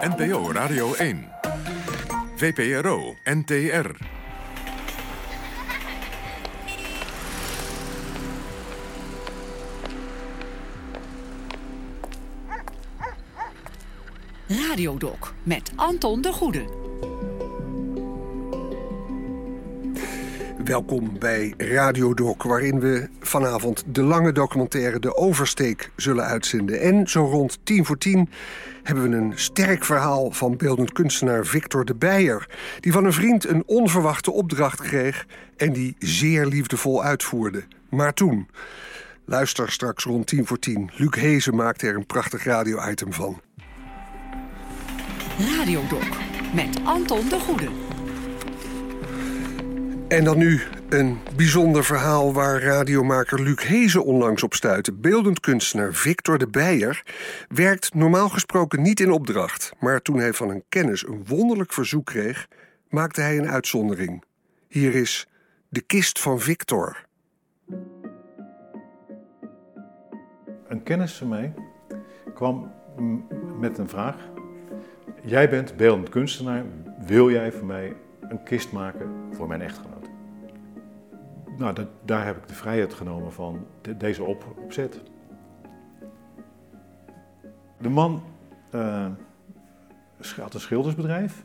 NPO Radio 1. VPRO NTR. Radiodoc met Anton de Goede. Welkom bij Radiodoc, waarin we vanavond de lange documentaire De Oversteek zullen uitzenden. En zo rond tien voor tien hebben we een sterk verhaal van beeldend kunstenaar Victor de Beijer, die van een vriend een onverwachte opdracht kreeg en die zeer liefdevol uitvoerde. Maar toen... Luister straks rond tien voor tien. Luc Hezen maakte er een prachtig radio-item van. Radiodoc met Anton de Goede. En dan nu een bijzonder verhaal waar radiomaker Luc Hezen onlangs op stuitte. Beeldend kunstenaar Victor de Beijer werkt normaal gesproken niet in opdracht. Maar toen hij van een kennis een wonderlijk verzoek kreeg, maakte hij een uitzondering. Hier is De Kist van Victor. Een kennis van mij kwam met een vraag. Jij bent beeldend kunstenaar. Wil jij voor mij een kist maken voor mijn echtgenoot? Nou, dat, daar heb ik de vrijheid genomen van de, deze op, opzet. De man uh, had een schildersbedrijf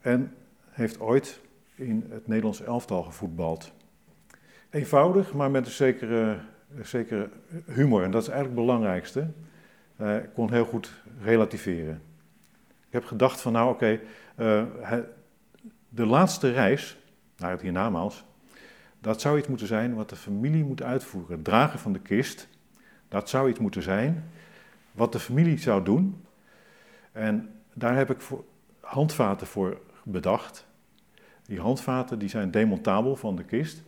en heeft ooit in het Nederlands elftal gevoetbald. Eenvoudig, maar met een zekere, zekere humor. En dat is eigenlijk het belangrijkste. Hij kon heel goed relativeren. Ik heb gedacht van nou oké, uh, de laatste reis naar het hiernamaals, dat zou iets moeten zijn wat de familie moet uitvoeren. Dragen van de kist, dat zou iets moeten zijn wat de familie zou doen. En daar heb ik handvaten voor bedacht. Die handvaten die zijn demontabel van de kist.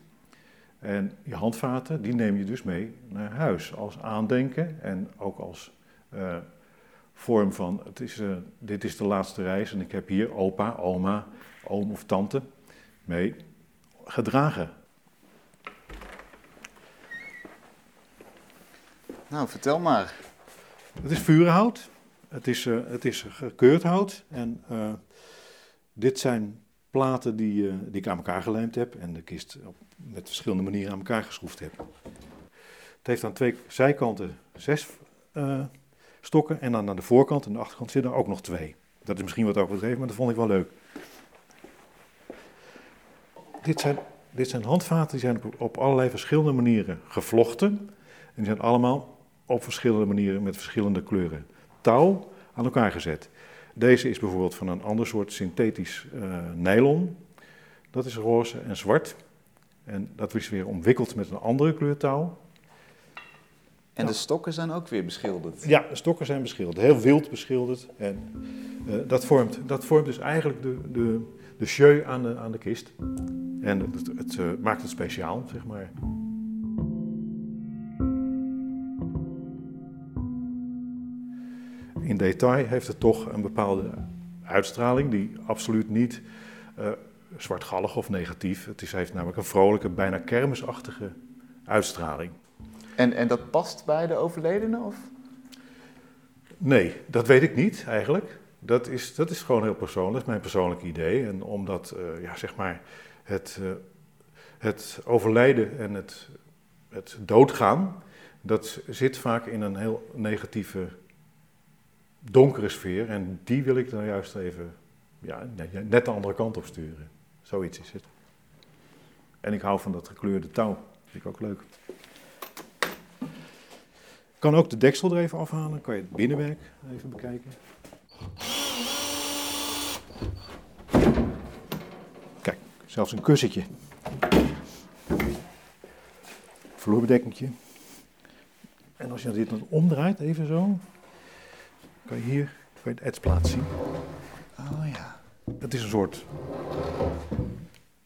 En die handvaten die neem je dus mee naar huis als aandenken en ook als uh, vorm van, het is, uh, dit is de laatste reis en ik heb hier opa, oma, oom of tante mee gedragen. Nou, vertel maar. Het is vurenhout, het is, uh, het is gekeurd hout en uh, dit zijn platen die, uh, die ik aan elkaar gelijmd heb en de kist op, met verschillende manieren aan elkaar geschroefd heb. Het heeft aan twee zijkanten zes stokken en dan aan de voorkant en de achterkant zitten er ook nog twee. Dat is misschien wat overdreven, maar dat vond ik wel leuk. Dit zijn, dit zijn handvaten die zijn op, op allerlei verschillende manieren gevlochten. En die zijn allemaal op verschillende manieren met verschillende kleuren touw aan elkaar gezet. Deze is bijvoorbeeld van een ander soort synthetisch uh, nylon. Dat is roze en zwart. En dat is weer omwikkeld met een andere kleur touw. En de stokken zijn ook weer beschilderd? Ja, de stokken zijn beschilderd. Heel wild beschilderd. En uh, dat, vormt, dat vormt dus eigenlijk de, de, de jeu aan de, aan de kist. En het, het uh, maakt het speciaal, zeg maar. In detail heeft het toch een bepaalde uitstraling die absoluut niet uh, zwartgallig of negatief. Het is, heeft namelijk een vrolijke, bijna kermisachtige uitstraling. En, en dat past bij de overledene? Of? Nee, dat weet ik niet eigenlijk. Dat is, dat is gewoon heel persoonlijk, dat is mijn persoonlijk idee. En omdat uh, ja, zeg maar het, uh, het overlijden en het, het doodgaan, dat zit vaak in een heel negatieve, donkere sfeer. En die wil ik dan juist even ja, net de andere kant op sturen. Zoiets is het. En ik hou van dat gekleurde touw. Vind ik ook leuk. Kan ook de deksel er even afhalen. Kan je het binnenwerk even bekijken. Kijk, zelfs een kussentje. Vloerbedekkingje. En als je dit dan omdraait, even zo, kan je hier kan je het etsplaat zien. Oh ja. Het is een soort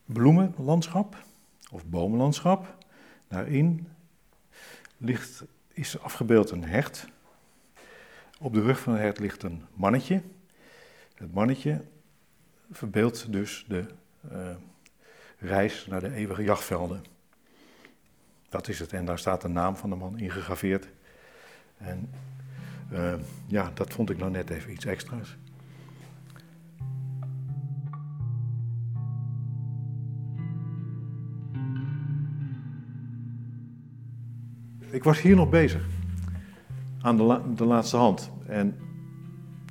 bloemenlandschap of bomenlandschap. Daarin ligt, is afgebeeld een hert. Op de rug van het hert ligt een mannetje. Het mannetje verbeeldt dus de uh, reis naar de eeuwige jachtvelden. Dat is het. En daar staat de naam van de man ingegraveerd. En eh, ja, dat vond ik nou net even iets extra's. Ik was hier nog bezig, aan de, de laatste hand. En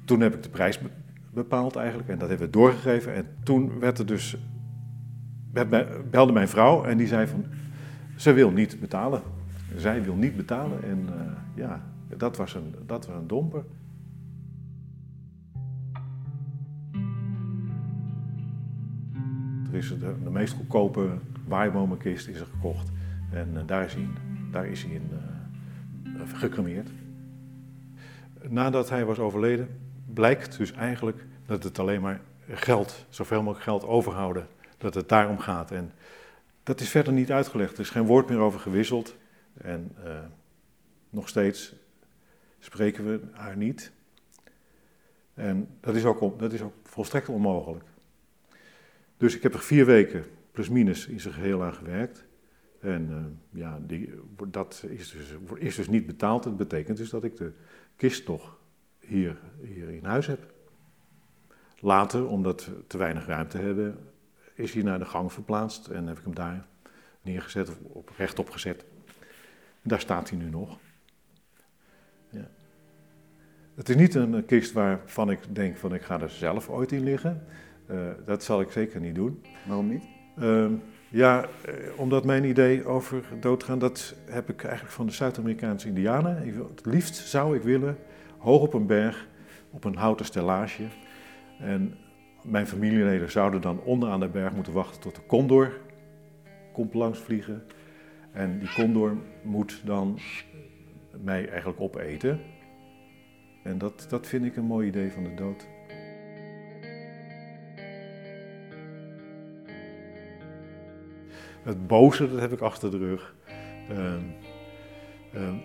toen heb ik de prijs be- bepaald eigenlijk en dat hebben we doorgegeven. En toen werd er dus, werd belde mijn vrouw en die zei van, ze wil niet betalen. Zij wil niet betalen en eh, ja, dat was, een, dat was een domper. Er is de, de meest goedkope waaimomenkist is er gekocht en eh, daar is hij in, daar is hij in eh, gecremeerd. Nadat hij was overleden, blijkt dus eigenlijk dat het alleen maar geld, zoveel mogelijk geld overhouden, dat het daarom gaat. En dat is verder niet uitgelegd, er is geen woord meer over gewisseld. En eh, nog steeds spreken we haar niet. En dat is, ook, dat is ook volstrekt onmogelijk. Dus ik heb er vier weken, plus minus, in zijn geheel aan gewerkt. En eh, ja, die, dat is dus, is dus niet betaald. Dat betekent dus dat ik de kist nog hier, hier in huis heb. Later, omdat we te weinig ruimte hebben, is hij naar de gang verplaatst en heb ik hem daar neergezet, of op, rechtop gezet. Daar staat hij nu nog. Het is niet een kist waarvan ik denk van ik ga er zelf ooit in liggen. Eh, dat zal ik zeker niet doen. Waarom niet? Ehm, ja, eh, omdat mijn idee over doodgaan, dat heb ik eigenlijk van de Zuid-Amerikaanse Indianen. Ik Het liefst zou ik willen, hoog op een berg, op een houten stellage. En mijn familieleden zouden dan onderaan de berg moeten wachten tot de condor komt langs vliegen. En die condor moet dan mij eigenlijk opeten. En dat, dat vind ik een mooi idee van de dood. Het boze, dat heb ik achter de rug. Ehm, ehm,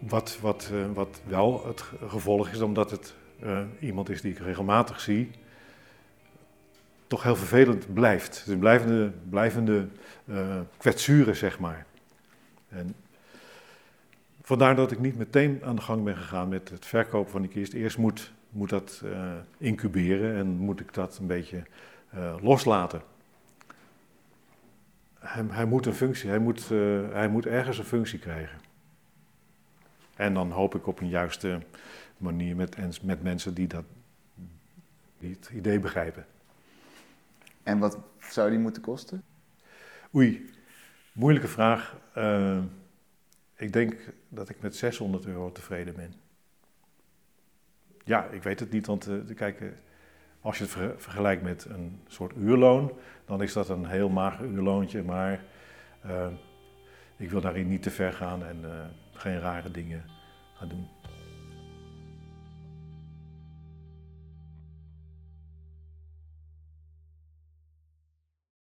wat, wat, eh, wat wel het ge- gevolg is, omdat het eh, iemand is die ik regelmatig zie, toch heel vervelend blijft. Het een blijvende, blijvende eh kwetsuren, zeg maar. En vandaar dat ik niet meteen aan de gang ben gegaan met het verkopen van die kist. Eerst moet, moet dat eh, incuberen en moet ik dat een beetje eh, loslaten. Hij, hij moet een functie, hij moet, eh, hij moet ergens een functie krijgen. En dan hoop ik op een juiste manier met, met mensen die, dat, die het idee begrijpen. En wat zou die moeten kosten? Oei, moeilijke vraag. Ik denk dat ik met 600 euro tevreden ben. Ja, ik weet het niet, want eh, kijk, eh, als je het ver- vergelijkt met een soort uurloon, dan is dat een heel mager uurloontje, maar eh, ik wil daarin niet te ver gaan en geen rare dingen gaan doen.